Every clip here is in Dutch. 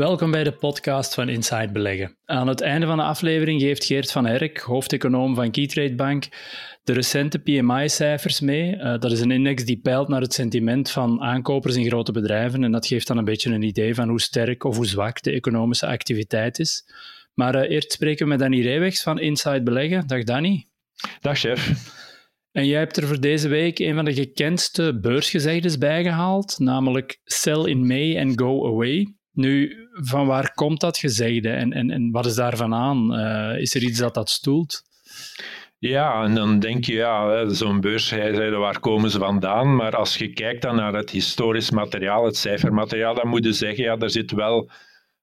Welkom bij de podcast van Inside Beleggen. Aan het einde van de aflevering geeft Geert van Erk, hoofdeconoom van Keytrade Bank, de recente PMI-cijfers mee. Uh, dat is een index die peilt naar het sentiment van aankopers in grote bedrijven en dat geeft dan een beetje een idee van hoe sterk of hoe zwak de economische activiteit is. Maar uh, eerst spreken we met Danny Reewegs van Inside Beleggen. Dag Danny. Dag chef. En jij hebt er voor deze week een van de gekendste beursgezegdes bijgehaald, namelijk sell in May and go away. Nu, van waar komt dat gezegde en, en, en wat is daarvan aan? Uh, is er iets dat dat stoelt? Ja, en dan denk je, ja, zo'n beurs, waar komen ze vandaan? Maar als je kijkt dan naar het historisch materiaal, het cijfermateriaal, dan moet je zeggen, ja, daar zit wel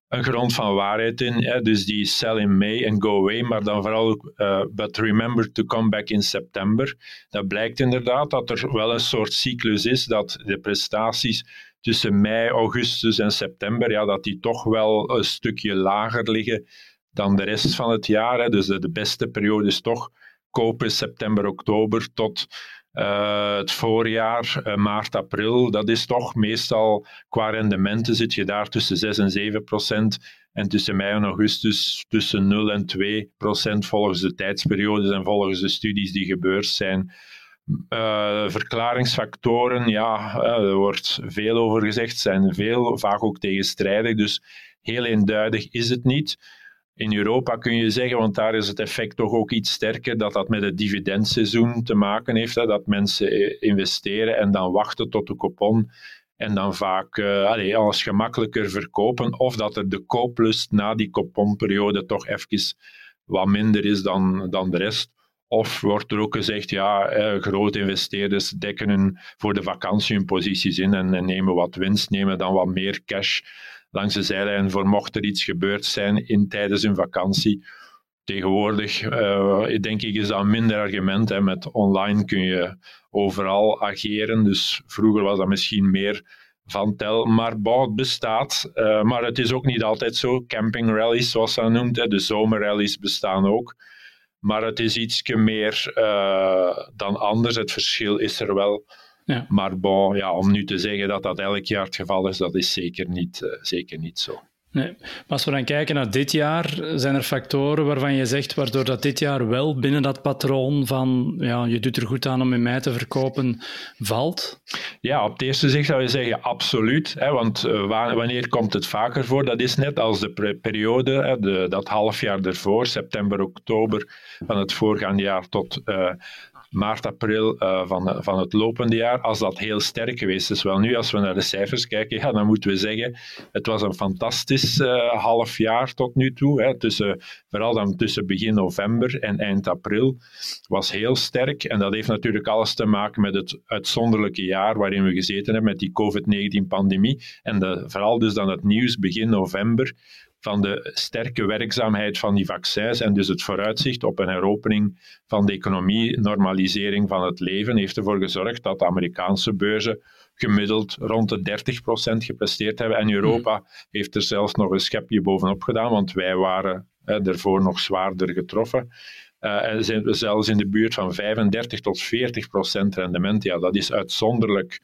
een grond van waarheid in. Hè? Dus die sell in May and go away, maar dan vooral, uh, but remember to come back in September. Dat blijkt inderdaad dat er wel een soort cyclus is, dat de prestaties tussen mei, augustus en september, ja, dat die toch wel een stukje lager liggen dan de rest van het jaar. Hè. Dus de, beste periode is toch kopen september, oktober tot uh, het voorjaar, uh, maart, april. Dat is toch meestal qua rendementen zit je daar tussen 6 en 7 procent. En tussen mei en augustus tussen 0 en 2 procent volgens de tijdsperiodes en volgens de studies die gebeurd zijn. Uh, verklaringsfactoren, ja, er wordt veel over gezegd, zijn veel, vaak ook tegenstrijdig. Dus heel eenduidig is het niet. In Europa kun je zeggen, want daar is het effect toch ook iets sterker, dat dat met het dividendseizoen te maken heeft. Hè, dat mensen investeren en dan wachten tot de coupon en dan vaak uh, alles gemakkelijker verkopen. Of dat er de kooplust na die couponperiode toch even wat minder is dan, dan de rest. Of wordt er ook gezegd, ja, eh, grote investeerders dekken voor de vakantie hun posities in en, en nemen wat winst, nemen dan wat meer cash langs de zijlijn voor mocht er iets gebeurd zijn in, tijdens hun vakantie. Tegenwoordig, uh, denk ik, is dat minder argument. Hè. Met online kun je overal ageren. Dus vroeger was dat misschien meer van tel. Maar bouw bestaat. Uh, maar het is ook niet altijd zo. Camping rallies, zoals dat noemt. Hè. De zomerrallies bestaan ook. Maar het is iets meer uh, dan anders. Het verschil is er wel. Ja. Maar bon, ja, om nu te zeggen dat dat elk jaar het geval is, dat is zeker niet, uh, zeker niet zo. Nee. Maar als we dan kijken naar dit jaar, zijn er factoren waarvan je zegt, waardoor dat dit jaar wel binnen dat patroon van ja, je doet er goed aan om in mei te verkopen, valt? Ja, op het eerste zicht zou je zeggen absoluut. Hè, want uh, wanneer komt het vaker voor? Dat is net als de periode, hè, dat halfjaar ervoor, september, oktober van het voorgaande jaar tot uh, maart, april uh, van, van het lopende jaar, als dat heel sterk geweest is. Wel nu, als we naar de cijfers kijken, dan moeten we zeggen, het was een fantastisch uh, half jaar tot nu toe. Hè, tussen, vooral dan tussen begin november en eind april was heel sterk. En dat heeft natuurlijk alles te maken met het uitzonderlijke jaar waarin we gezeten hebben met die COVID-19-pandemie. En de, vooral dus dan het nieuws begin november van de sterke werkzaamheid van die vaccins en dus het vooruitzicht op een heropening van de economie, normalisering van het leven, heeft ervoor gezorgd dat de Amerikaanse beurzen gemiddeld rond de 30% gepresteerd hebben. En Europa hmm. heeft er zelfs nog een schepje bovenop gedaan, want wij waren eh, ervoor nog zwaarder getroffen. Uh, en zijn we zelfs in de buurt van 35 tot 40% rendement. Ja, dat is uitzonderlijk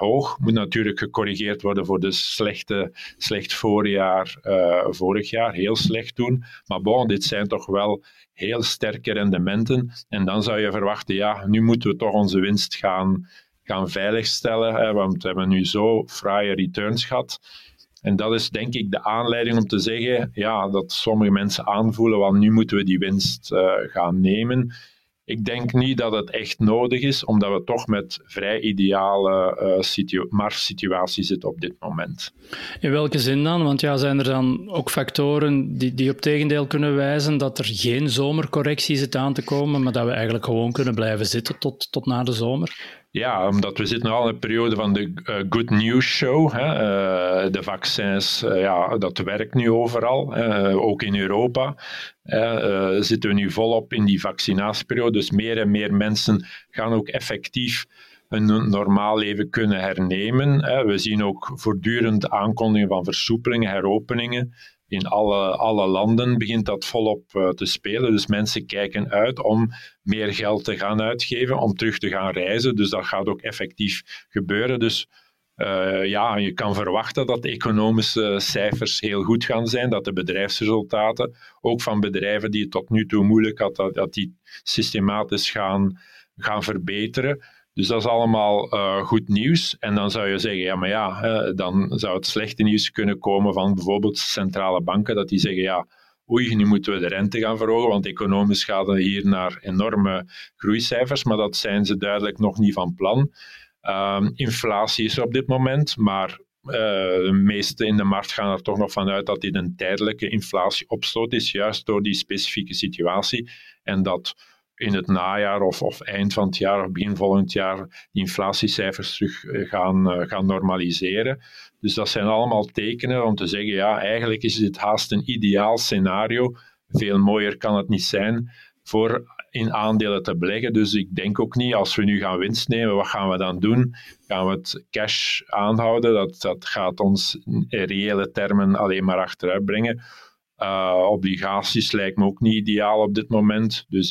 hoog. Moet natuurlijk gecorrigeerd worden voor de slechte, slecht voorjaar uh, vorig jaar. Heel slecht doen. Maar bon, dit zijn toch wel heel sterke rendementen. En dan zou je verwachten, ja, nu moeten we toch onze winst gaan, gaan veiligstellen. Hè, want we hebben nu zo fraaie returns gehad. En dat is denk ik de aanleiding om te zeggen ja, dat sommige mensen aanvoelen, want nu moeten we die winst uh, gaan nemen. Ik denk niet dat het echt nodig is, omdat we toch met vrij ideale uh, situ marktsituatie zitten op dit moment. In welke zin dan? Want ja, zijn er dan ook factoren die, die op tegendeel kunnen wijzen dat er geen zomercorrectie zit aan te komen, maar dat we eigenlijk gewoon kunnen blijven zitten tot, tot na de zomer? Ja, omdat we zitten al in een periode van de uh, good news show. Hè. Uh, de vaccins, uh, ja, dat werkt nu overal, ook in Europa. zitten we nu volop in die vaccinatieperiode, dus meer en meer mensen gaan ook effectief een normaal leven kunnen hernemen. We zien ook voortdurend aankondigingen van versoepelingen, heropeningen in alle, alle landen begint dat volop uh, te spelen. Dus mensen kijken uit om meer geld te gaan uitgeven, om terug te gaan reizen. Dus dat gaat ook effectief gebeuren. Dus uh, ja, je kan verwachten dat de economische cijfers heel goed gaan zijn, dat de bedrijfsresultaten, ook van bedrijven die het tot nu toe moeilijk hadden, dat die systematisch gaan, gaan verbeteren. Dus dat is allemaal uh, goed nieuws. En dan zou je zeggen, ja, maar ja, dan zou het slechte nieuws kunnen komen van bijvoorbeeld centrale banken, dat die zeggen, ja, oei, nu moeten we de rente gaan verhogen, want economisch gaat het hier naar enorme groeicijfers, maar dat zijn ze duidelijk nog niet van plan. Um, inflatie is er op dit moment, maar uh, de meesten in de markt gaan er toch nog vanuit dat dit een tijdelijke inflatieopstoot is, juist door die specifieke situatie. En dat in het najaar of, of eind van het jaar of begin volgend jaar die inflatiecijfers terug eh, gaan, uh, gaan normaliseren. Dus dat zijn allemaal tekenen om te zeggen, ja, eigenlijk is dit haast een ideaal scenario. Veel mooier kan het niet zijn voor in aandelen te beleggen. Dus ik denk ook niet, als we nu gaan winst nemen, wat gaan we dan doen? Gaan we het cash aanhouden? Dat, dat gaat ons in reële termen alleen maar achteruit brengen. Uh, obligaties lijkt me ook niet ideaal op dit moment. Dus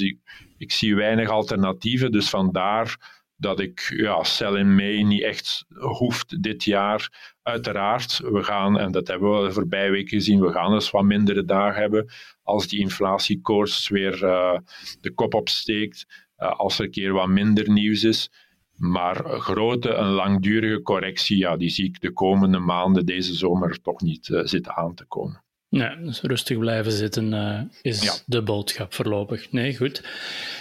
ik, zie weinig alternatieven. Dus vandaar dat ik ja, sell in May niet echt hoeft dit jaar. Uiteraard, we gaan, en dat hebben we de voorbije weken gezien, we gaan eens wat mindere dagen hebben als die inflatiekoers weer uh, de kop opsteekt, uh, als er een keer wat minder nieuws is. Maar grote, een langdurige correctie, ja, die zie ik de komende maanden, deze zomer, toch niet zitten aan te komen. Nee, dus rustig blijven zitten uh, is de boodschap voorlopig. Nee, goed.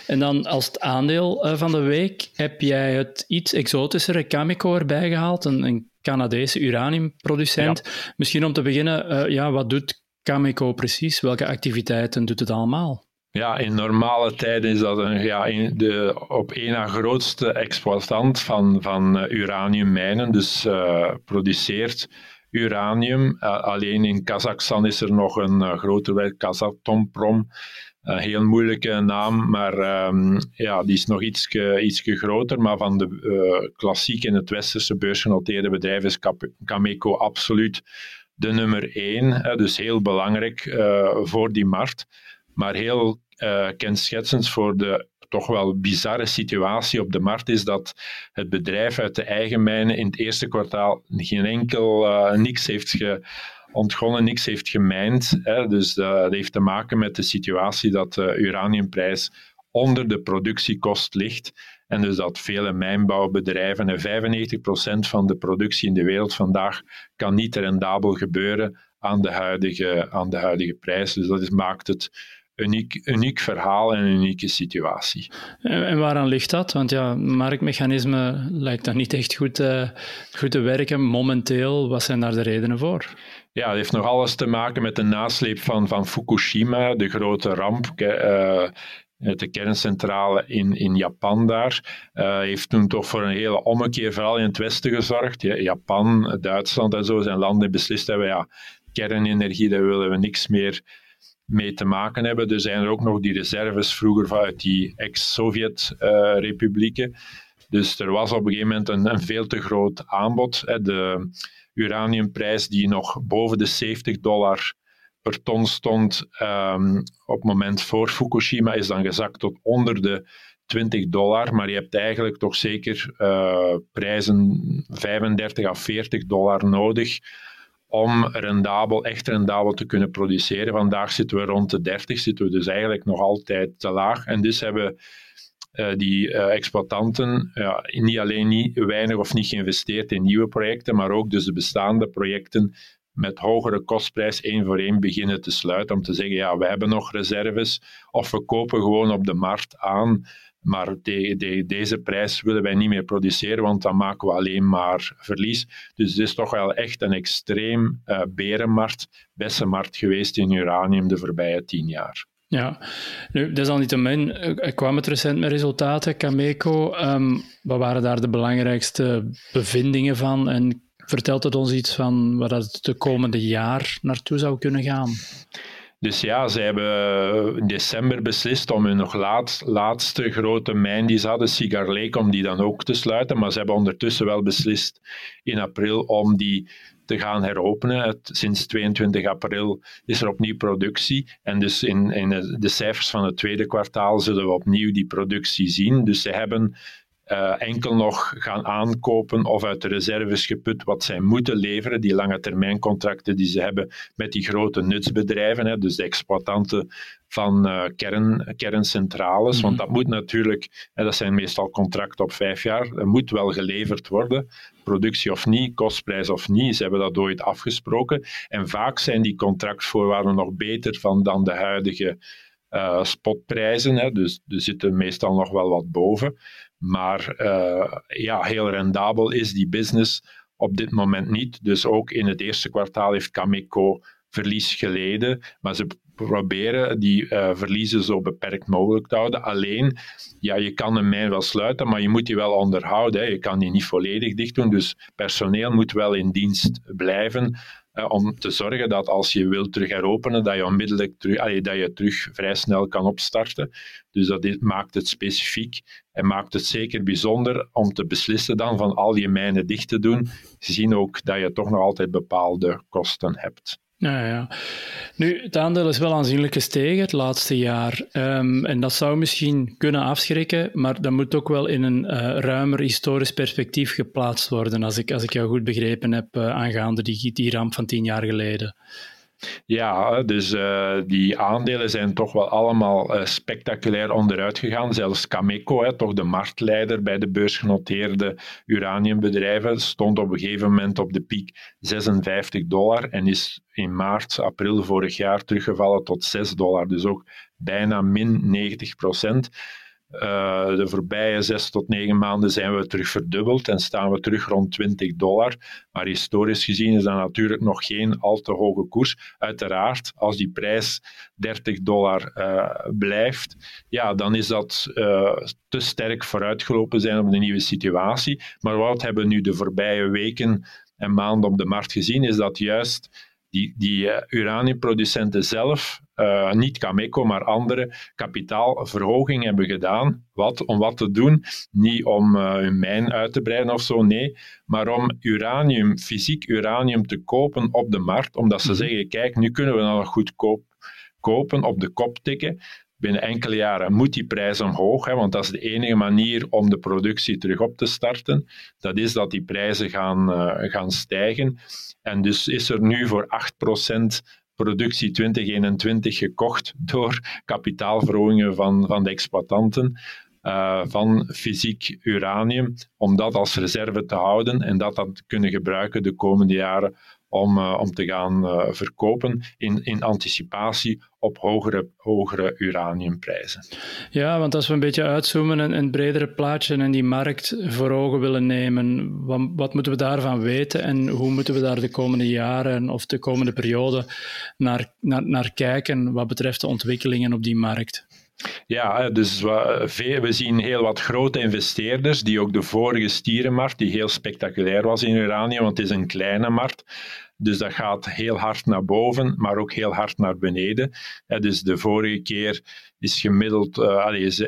En dan als het aandeel uh, van de week heb jij het iets exotischere Cameco erbij gehaald, een, een Canadese uraniumproducent. Ja. Misschien om te beginnen, uh, ja, wat doet Cameco precies? Welke activiteiten doet het allemaal? Ja, in normale tijden is dat een, ja, de op één na grootste exploitant van, van uraniummijnen. Dus produceert uranium. Uh, alleen in Kazachstan is er nog een uh, groter werk, Kazatomprom. Een heel moeilijke naam, maar um, ja, die is nog iets ietsje groter. Maar van de uh, klassiek in het westerse beursgenoteerde bedrijven is Cameco absoluut de nummer één. dus heel belangrijk voor die markt. Maar heel kenschetsend voor de toch wel bizarre situatie op de markt is dat het bedrijf uit de eigen mijnen in het eerste kwartaal geen enkel, uh, niks heeft ontgonnen, niks heeft gemijnd. Hè. Dus uh, dat heeft te maken met de situatie dat de uraniumprijs onder de productiekost ligt. En dus dat vele mijnbouwbedrijven en 95% van de productie in de wereld vandaag kan niet rendabel gebeuren aan de huidige, aan de huidige prijs. Dus dat is, maakt het uniek, uniek verhaal en een unieke situatie. En waaraan ligt dat? Want ja, marktmechanisme lijkt dan niet echt goed, uh, goed te werken momenteel. Wat zijn daar de redenen voor? Ja, het heeft nog alles te maken met de nasleep van, van Fukushima, de grote ramp. Uh, de kerncentrale in, in Japan daar, uh, heeft toen toch voor een hele ommekeer, vooral in het Westen, gezorgd. Japan, Duitsland en zo zijn landen beslist hebben, ja, kernenergie, daar willen we niks meer mee te maken hebben. Er zijn er ook nog die reserves vroeger vanuit die ex-Sovjet-republieken. dus er was op een gegeven moment een, een veel te groot aanbod. De uraniumprijs die nog boven de 70 dollar per ton stond um, op het moment voor Fukushima, is dan gezakt tot onder de 20 dollar. Maar je hebt eigenlijk toch zeker uh, prijzen 35 à 40 dollar nodig om rendabel, echt rendabel te kunnen produceren. Vandaag zitten we rond de 30, zitten we dus eigenlijk nog altijd te laag. En dus hebben uh, die uh, exploitanten niet alleen niet weinig of niet geïnvesteerd in nieuwe projecten, maar ook dus de bestaande projecten met hogere kostprijs één voor één beginnen te sluiten. Om te zeggen, ja, we hebben nog reserves of we kopen gewoon op de markt aan. Maar de, de, deze prijs willen wij niet meer produceren, want dan maken we alleen maar verlies. Dus het is toch wel echt een extreem uh, berenmarkt, beste markt geweest in uranium de voorbije tien jaar. Ja, nu, desalniettemin uh, kwam het recent met resultaten, Cameco. Um, wat waren daar de belangrijkste bevindingen van? En vertelt het ons iets van waar het de komende jaar naartoe zou kunnen gaan? Dus ja, ze hebben in december beslist om hun nog laat, laatste grote mijn die ze hadden, Cigar om die dan ook te sluiten. Maar ze hebben ondertussen wel beslist in april om die te gaan heropenen. Het, sinds 22 april is er opnieuw productie. En dus in, in de cijfers van het tweede kwartaal zullen we opnieuw die productie zien. Dus ze hebben uh, enkel nog gaan aankopen of uit de reserves geput wat zij moeten leveren, die lange termijn contracten die ze hebben met die grote nutsbedrijven, hè, dus de exploitanten van uh, kern, kerncentrales, want mhm. dat moet natuurlijk, hè, dat zijn meestal contracten op vijf jaar, dat moet wel geleverd worden, productie of niet, kostprijs of niet, ze hebben dat ooit afgesproken. En vaak zijn die contractvoorwaarden nog beter van dan de huidige uh, spotprijzen, hè, dus er zitten meestal nog wel wat boven. Maar uh, ja, heel rendabel is die business op dit moment niet. Dus ook in het eerste kwartaal heeft Cameco verlies geleden. Maar ze proberen die uh, verliezen zo beperkt mogelijk te houden. Alleen, ja, je kan een mijn wel sluiten, maar je moet die wel onderhouden. Hè. Je kan die niet volledig dicht doen. Dus personeel moet wel in dienst blijven. Uh, om te zorgen dat als je wilt terug heropenen, dat je onmiddellijk terug, allee, dat je terug vrij snel kan opstarten. Dus dat maakt het specifiek en maakt het zeker bijzonder om te beslissen dan van al je mijnen dicht te doen, gezien ook dat je toch nog altijd bepaalde kosten hebt. Ja, ja. Nu, het aandeel is wel aanzienlijk gestegen het laatste jaar. Um, en dat zou misschien kunnen afschrikken, maar dat moet ook wel in een uh, ruimer historisch perspectief geplaatst worden, als ik, als ik jou goed begrepen heb uh, aangaande die, die ramp van tien jaar geleden. Ja, dus uh, die aandelen zijn toch wel allemaal uh, spectaculair onderuit gegaan. Zelfs Cameco, hè, toch de marktleider bij de beursgenoteerde uraniumbedrijven, stond op een gegeven moment op de piek 56 dollar en is in maart, april vorig jaar teruggevallen tot 6 dollar. Dus ook bijna min 90 procent. Uh, de voorbije zes tot negen maanden zijn we terug verdubbeld en staan we terug rond 20 dollar. Maar historisch gezien is dat natuurlijk nog geen al te hoge koers. Uiteraard, als die prijs 30 dollar uh, blijft, ja, dan is dat uh, te sterk vooruitgelopen zijn op de nieuwe situatie. Maar wat hebben we nu de voorbije weken en maanden op de markt gezien, is dat juist die, die uraniumproducenten zelf uh, niet Cameco, maar andere kapitaalverhoging hebben gedaan. Wat? Om wat te doen? Niet om uh, hun mijn uit te breiden of zo, nee, maar om uranium, fysiek uranium te kopen op de markt, omdat ze mhm. zeggen, kijk, nu kunnen we dat nog goedkoop kopen, op de kop tikken. Binnen enkele jaren moet die prijs omhoog, hè, want dat is de enige manier om de productie terug op te starten. Dat is dat die prijzen gaan, uh, gaan stijgen. En dus is er nu voor 8% productie 2021 gekocht door kapitaalverhogingen van, van de exploitanten. Uh, van fysiek uranium, om dat als reserve te houden en dat dan kunnen gebruiken de komende jaren om, uh, om te gaan uh, verkopen in, in anticipatie op hogere, hogere uraniumprijzen. Ja, want als we een beetje uitzoomen en een bredere plaatje en die markt voor ogen willen nemen, wat, moeten we daarvan weten en hoe moeten we daar de komende jaren of de komende periode naar, naar kijken wat betreft de ontwikkelingen op die markt? Ja, dus we zien heel wat grote investeerders, die ook de vorige stierenmarkt, die heel spectaculair was in uranium, want het is een kleine markt, dus dat gaat heel hard naar boven, maar ook heel hard naar beneden. dus de vorige keer is gemiddeld,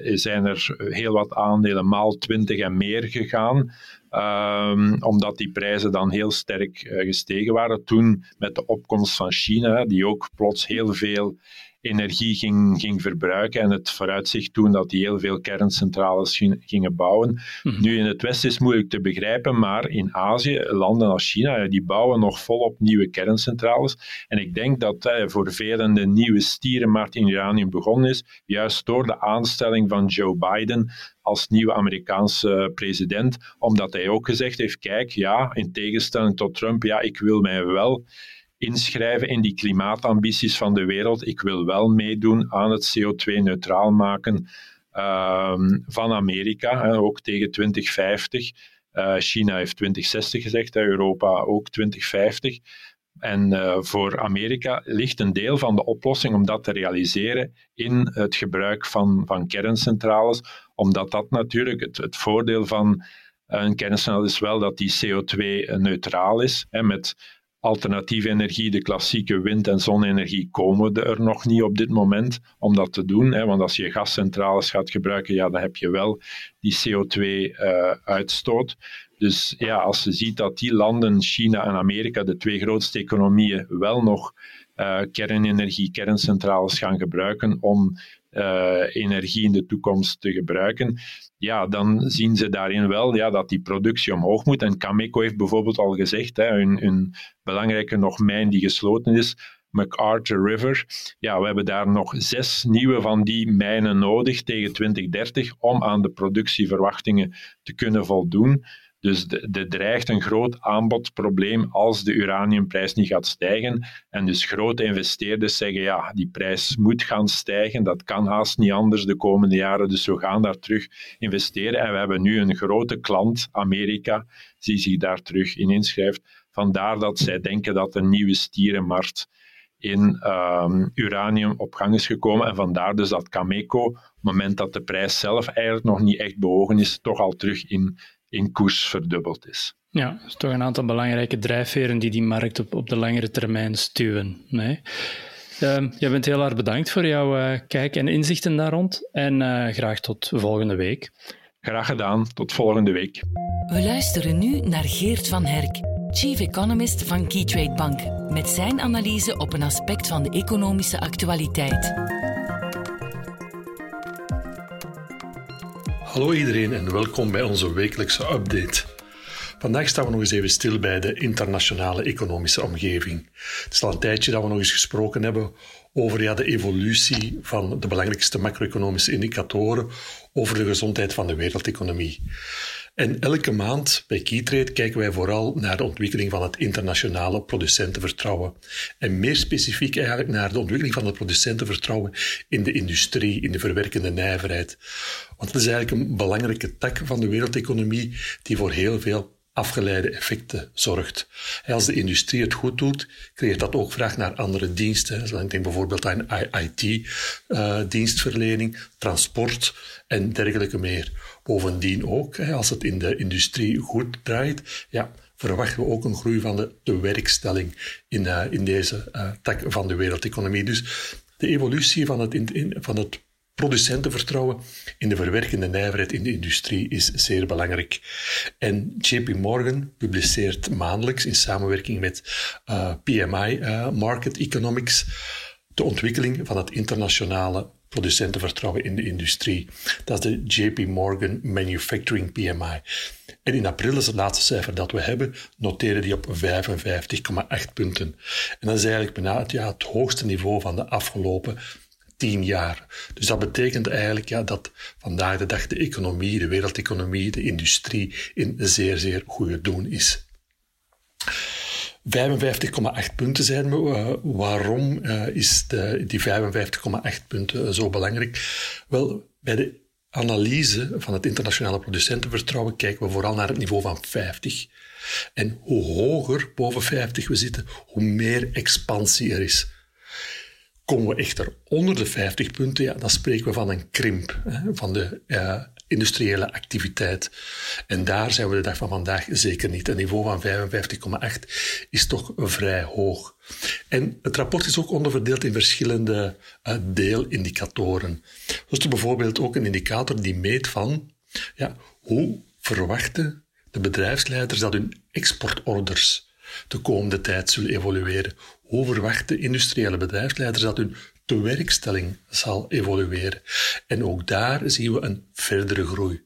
zijn er heel wat aandelen maal 20 en meer gegaan. Um, omdat die prijzen dan heel sterk gestegen waren. Toen met de opkomst van China, die ook plots heel veel energie ging, ging verbruiken en het vooruitzicht toen dat die heel veel kerncentrales gingen bouwen. Mhm. Nu in het Westen is het moeilijk te begrijpen, maar in Azië, landen als China, die bouwen nog volop nieuwe kerncentrales. En ik denk dat eh, voor velen de nieuwe stierenmarkt in uranium begonnen is, juist door de aanstelling van Joe Biden als nieuwe Amerikaanse president, omdat hij ook gezegd heeft, kijk, ja, in tegenstelling tot Trump, ja, ik wil mij wel inschrijven in die klimaatambities van de wereld. Ik wil wel meedoen aan het CO2-neutraal maken ehm, van Amerika, hè, ook tegen 2050. Uh, eh, China heeft 2060 gezegd, Europa ook 2050. En uh, voor Amerika ligt een deel van de oplossing om dat te realiseren in het gebruik van, van kerncentrales, omdat dat natuurlijk het, het voordeel van een kerncentrale is wel dat die CO2-neutraal is, hè, met alternatieve energie, de klassieke wind- en zonne-energie, komen er nog niet op dit moment om dat te doen. Hè, want als je gascentrales gaat gebruiken, ja, dan heb je wel die CO2-uitstoot. Uh, dus ja, als je ziet dat die landen, China en Amerika, de twee grootste economieën, wel nog uh, kernenergie, kerncentrales gaan gebruiken om uh, energie in de toekomst te gebruiken, ja, dan zien ze daarin wel ja, dat die productie omhoog moet. En Cameco heeft bijvoorbeeld al gezegd, hè, een, een belangrijke nog mijn die gesloten is, MacArthur River. Ja, we hebben daar nog zes nieuwe van die mijnen nodig tegen 2030 om aan de productieverwachtingen te kunnen voldoen. Dus er dreigt een groot aanbodprobleem als de uraniumprijs niet gaat stijgen. En dus grote investeerders zeggen, ja, die prijs moet gaan stijgen. Dat kan haast niet anders de komende jaren. Dus we gaan daar terug investeren. En we hebben nu een grote klant, Amerika, die zich daar terug in inschrijft. Vandaar dat zij denken dat een nieuwe stierenmarkt in um, uranium op gang is gekomen. En vandaar dus dat Cameco, op het moment dat de prijs zelf eigenlijk nog niet echt bewogen is, toch al terug in in koers verdubbeld is. Ja, is toch een aantal belangrijke drijfveren die die markt op, op de langere termijn stuwen. Nee? Uh, jij bent heel erg bedankt voor jouw uh, kijk en inzichten daar rond. En uh, graag tot volgende week. Graag gedaan, tot volgende week. We luisteren nu naar Geert van Herk, Chief Economist van Keytrade Bank, met zijn analyse op een aspect van de economische actualiteit. Hallo iedereen en welkom bij onze wekelijkse update. Vandaag staan we nog eens even stil bij de internationale economische omgeving. Het is al een tijdje dat we nog eens gesproken hebben over ja, de evolutie van de belangrijkste macro-economische indicatoren over de gezondheid van de wereldeconomie. En elke maand bij Keytrade kijken wij vooral naar de ontwikkeling van het internationale producentenvertrouwen. En meer specifiek eigenlijk naar de ontwikkeling van het producentenvertrouwen in de industrie, in de verwerkende nijverheid. Want dat is eigenlijk een belangrijke tak van de wereldeconomie die voor heel veel afgeleide effecten zorgt. Als de industrie het goed doet, creëert dat ook vraag naar andere diensten. Ik denk bijvoorbeeld aan IT-dienstverlening, eh, transport en dergelijke meer. Bovendien ook, als het in de industrie goed draait, ja, verwachten we ook een groei van de, de werkstelling in, uh, in deze uh, tak van de wereldeconomie. Dus de evolutie van het, van het producentenvertrouwen in de verwerkende nijverheid in de industrie is zeer belangrijk. En JP Morgan publiceert maandelijks in samenwerking met uh, PMI Market Economics de ontwikkeling van het internationale producentenvertrouwen in de industrie. Dat is de JP Morgan Manufacturing PMI. En in april is het laatste cijfer dat we hebben, noteren die op 55,8 punten. En dat is eigenlijk bijna het, ja, het hoogste niveau van de afgelopen tien jaar. Dus dat betekent eigenlijk ja, dat vandaag de dag de economie, de wereldeconomie, de industrie in zeer, zeer goede doen is. 55,8 punten zijn we. Uh, waarom uh, is de, die 55,8 punten zo belangrijk? Wel, bij de analyse van het internationale producentenvertrouwen kijken we vooral naar het niveau van 50. En hoe hoger boven 50 we zitten, hoe meer expansie er is. Komen we echter onder de 50 punten, ja, dan spreken we van een krimp hè, van de industriële activiteit. En daar zijn we de dag van vandaag zeker niet. Een niveau van 55,8 is toch vrij hoog. En het rapport is ook onderverdeeld in verschillende uh, deelindicatoren. Zo is er bijvoorbeeld ook een indicator die meet van ja, hoe verwachten de bedrijfsleiders dat hun exportorders de komende tijd zullen evolueren. Hoe verwachten industriële bedrijfsleiders dat hun tewerkstelling zal evolueren? En ook daar zien we een verdere groei.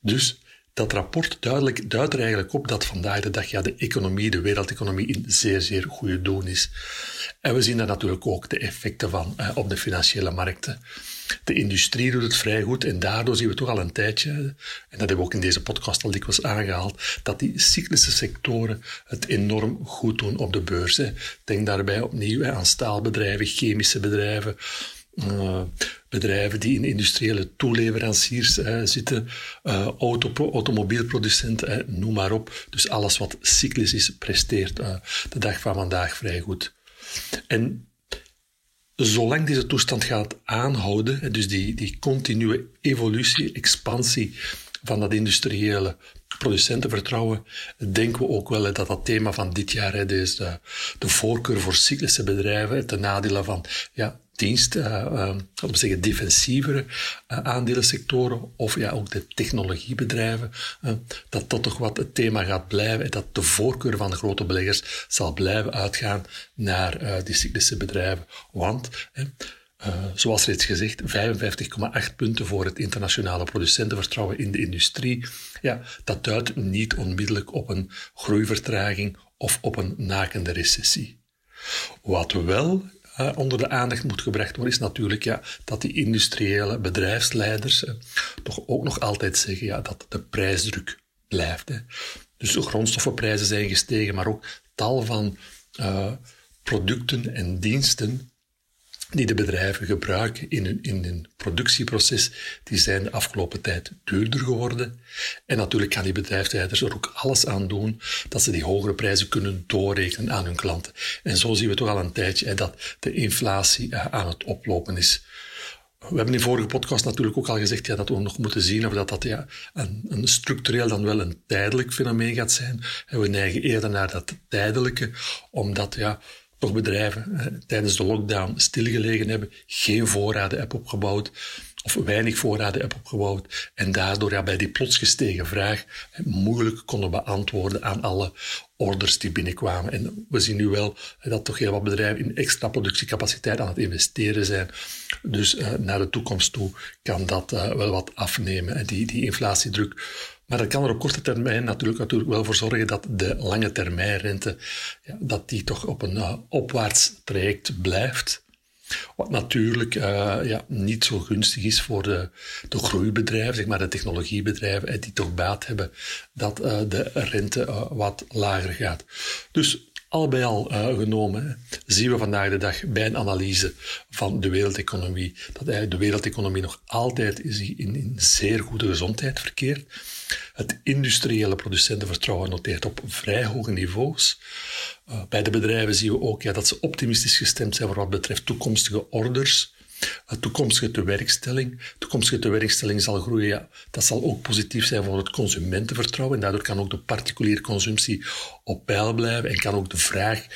Dus dat rapport duidelijk, duidt er eigenlijk op dat vandaag de dag ja, de economie, de wereldeconomie in zeer, zeer goede doen is. En we zien daar natuurlijk ook de effecten van eh, op de financiële markten. De industrie doet het vrij goed en daardoor zien we toch al een tijdje, en dat hebben we ook in deze podcast al dikwijls aangehaald, dat die cyclische sectoren het enorm goed doen op de beurs. Denk daarbij opnieuw aan staalbedrijven, chemische bedrijven, uh, bedrijven die in industriële toeleveranciers zitten, auto, automobielproducenten, noem maar op. Dus alles wat cyclisch is, presteert de dag van vandaag vrij goed. En zolang deze toestand gaat aanhouden, dus die, die continue evolutie, expansie van dat industriële producentenvertrouwen, denken we ook wel dat dat thema van dit jaar, dus de, de voorkeur voor cyclische bedrijven, ten nadele van ja, dienst, uh, we zeggen defensievere uh, aandelensectoren of ja, ook de technologiebedrijven, dat dat toch wat het thema gaat blijven en dat de voorkeur van de grote beleggers zal blijven uitgaan naar die cyclische bedrijven. Want uh, zoals reeds gezegd, 55,8 punten voor het internationale producentenvertrouwen in de industrie. Ja, dat duidt niet onmiddellijk op een groeivertraging of op een nakende recessie. Wat wel uh, onder de aandacht moet gebracht worden, is natuurlijk ja, dat die industriële bedrijfsleiders uh, toch ook nog altijd zeggen ja, dat de prijsdruk blijft. Hè. Dus de grondstoffenprijzen zijn gestegen, maar ook tal van producten en diensten die de bedrijven gebruiken in hun, in hun productieproces, die zijn de afgelopen tijd duurder geworden. En natuurlijk kan die bedrijfsleiders er ook alles aan doen dat ze die hogere prijzen kunnen doorrekenen aan hun klanten. En zo zien we toch al een tijdje hè, dat de inflatie uh, aan het oplopen is. We hebben in de vorige podcast natuurlijk ook al gezegd ja, dat we nog moeten zien of dat, dat ja, een, een structureel dan wel een tijdelijk fenomeen gaat zijn. En we neigen eerder naar dat tijdelijke, omdat ja, bedrijven eh, tijdens de lockdown stilgelegen hebben, geen voorraden hebben opgebouwd of weinig voorraden hebben opgebouwd en daardoor ja, bij die plots gestegen vraag eh, moeilijk konden beantwoorden aan alle orders die binnenkwamen. En we zien nu wel eh, dat toch heel wat bedrijven in extra productiecapaciteit aan het investeren zijn. Dus uh, naar de toekomst toe kan dat wel wat afnemen. En die, die inflatiedruk maar dat kan er op korte termijn natuurlijk, natuurlijk wel voor zorgen dat de lange termijnrente ja, dat die toch op een uh, opwaarts traject blijft. Wat natuurlijk uh, ja, niet zo gunstig is voor de, groeibedrijven, zeg maar de technologiebedrijven, die toch baat hebben dat de rente wat lager gaat. Dus al bij al uh, genomen zien we vandaag de dag bij een analyse van de wereldeconomie dat eigenlijk de wereldeconomie nog altijd in, in zeer goede gezondheid verkeert. Het industriële producentenvertrouwen noteert op vrij hoge niveaus. Uh, bij de bedrijven zien we ook ja, dat ze optimistisch gestemd zijn voor wat betreft toekomstige orders. Toekomstige tewerkstelling. Toekomstige tewerkstelling zal groeien. Ja, dat zal ook positief zijn voor het consumentenvertrouwen. En daardoor kan ook de particuliere consumptie op peil blijven en kan ook de vraag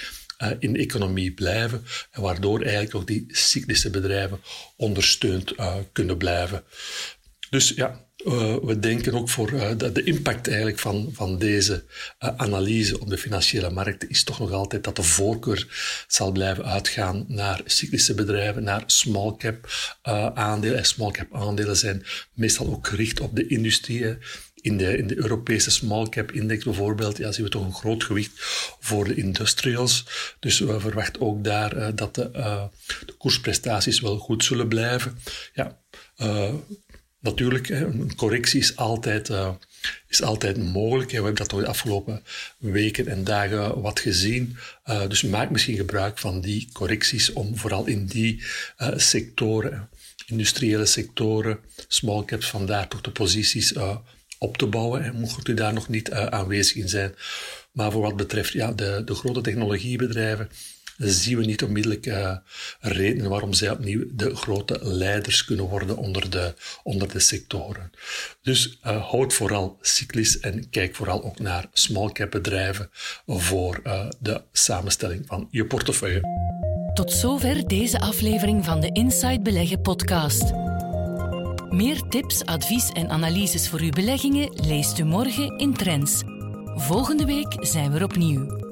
uh, in de economie blijven. En waardoor eigenlijk ook die cyclische bedrijven ondersteund uh, kunnen blijven. Dus ja, uh, we denken ook voor uh, de, impact eigenlijk van, van deze uh, analyse op de financiële markten is toch nog altijd dat de voorkeur zal blijven uitgaan naar cyclische bedrijven, naar small cap aandelen. En small cap aandelen zijn meestal ook gericht op de industrie. In de, in de Europese small cap index bijvoorbeeld ja, zien we toch een groot gewicht voor de industrials. Dus we verwachten ook daar dat de, de koersprestaties wel goed zullen blijven. Ja, Natuurlijk, een correctie is altijd, uh, is altijd mogelijk. We hebben dat de afgelopen weken en dagen wat gezien. Uh, dus maak misschien gebruik van die correcties om vooral in die uh, sectoren, industriële sectoren, small caps, vandaar toch de posities op te bouwen. En mocht u daar nog niet aanwezig in zijn. Maar voor wat betreft ja, de, de grote technologiebedrijven, zien we niet onmiddellijk uh, redenen waarom zij opnieuw de grote leiders kunnen worden onder de, onder de sectoren. Dus uh, houd vooral cyclisch en kijk vooral ook naar small cap bedrijven voor uh, de samenstelling van je portefeuille. Tot zover deze aflevering van de Inside Beleggen podcast. Meer tips, advies en analyses voor uw beleggingen leest u morgen in Trends. Volgende week zijn we er opnieuw.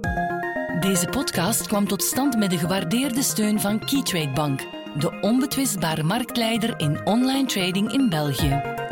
Deze podcast kwam tot stand met de gewaardeerde steun van Keytrade Bank, de onbetwistbare marktleider in online trading in België.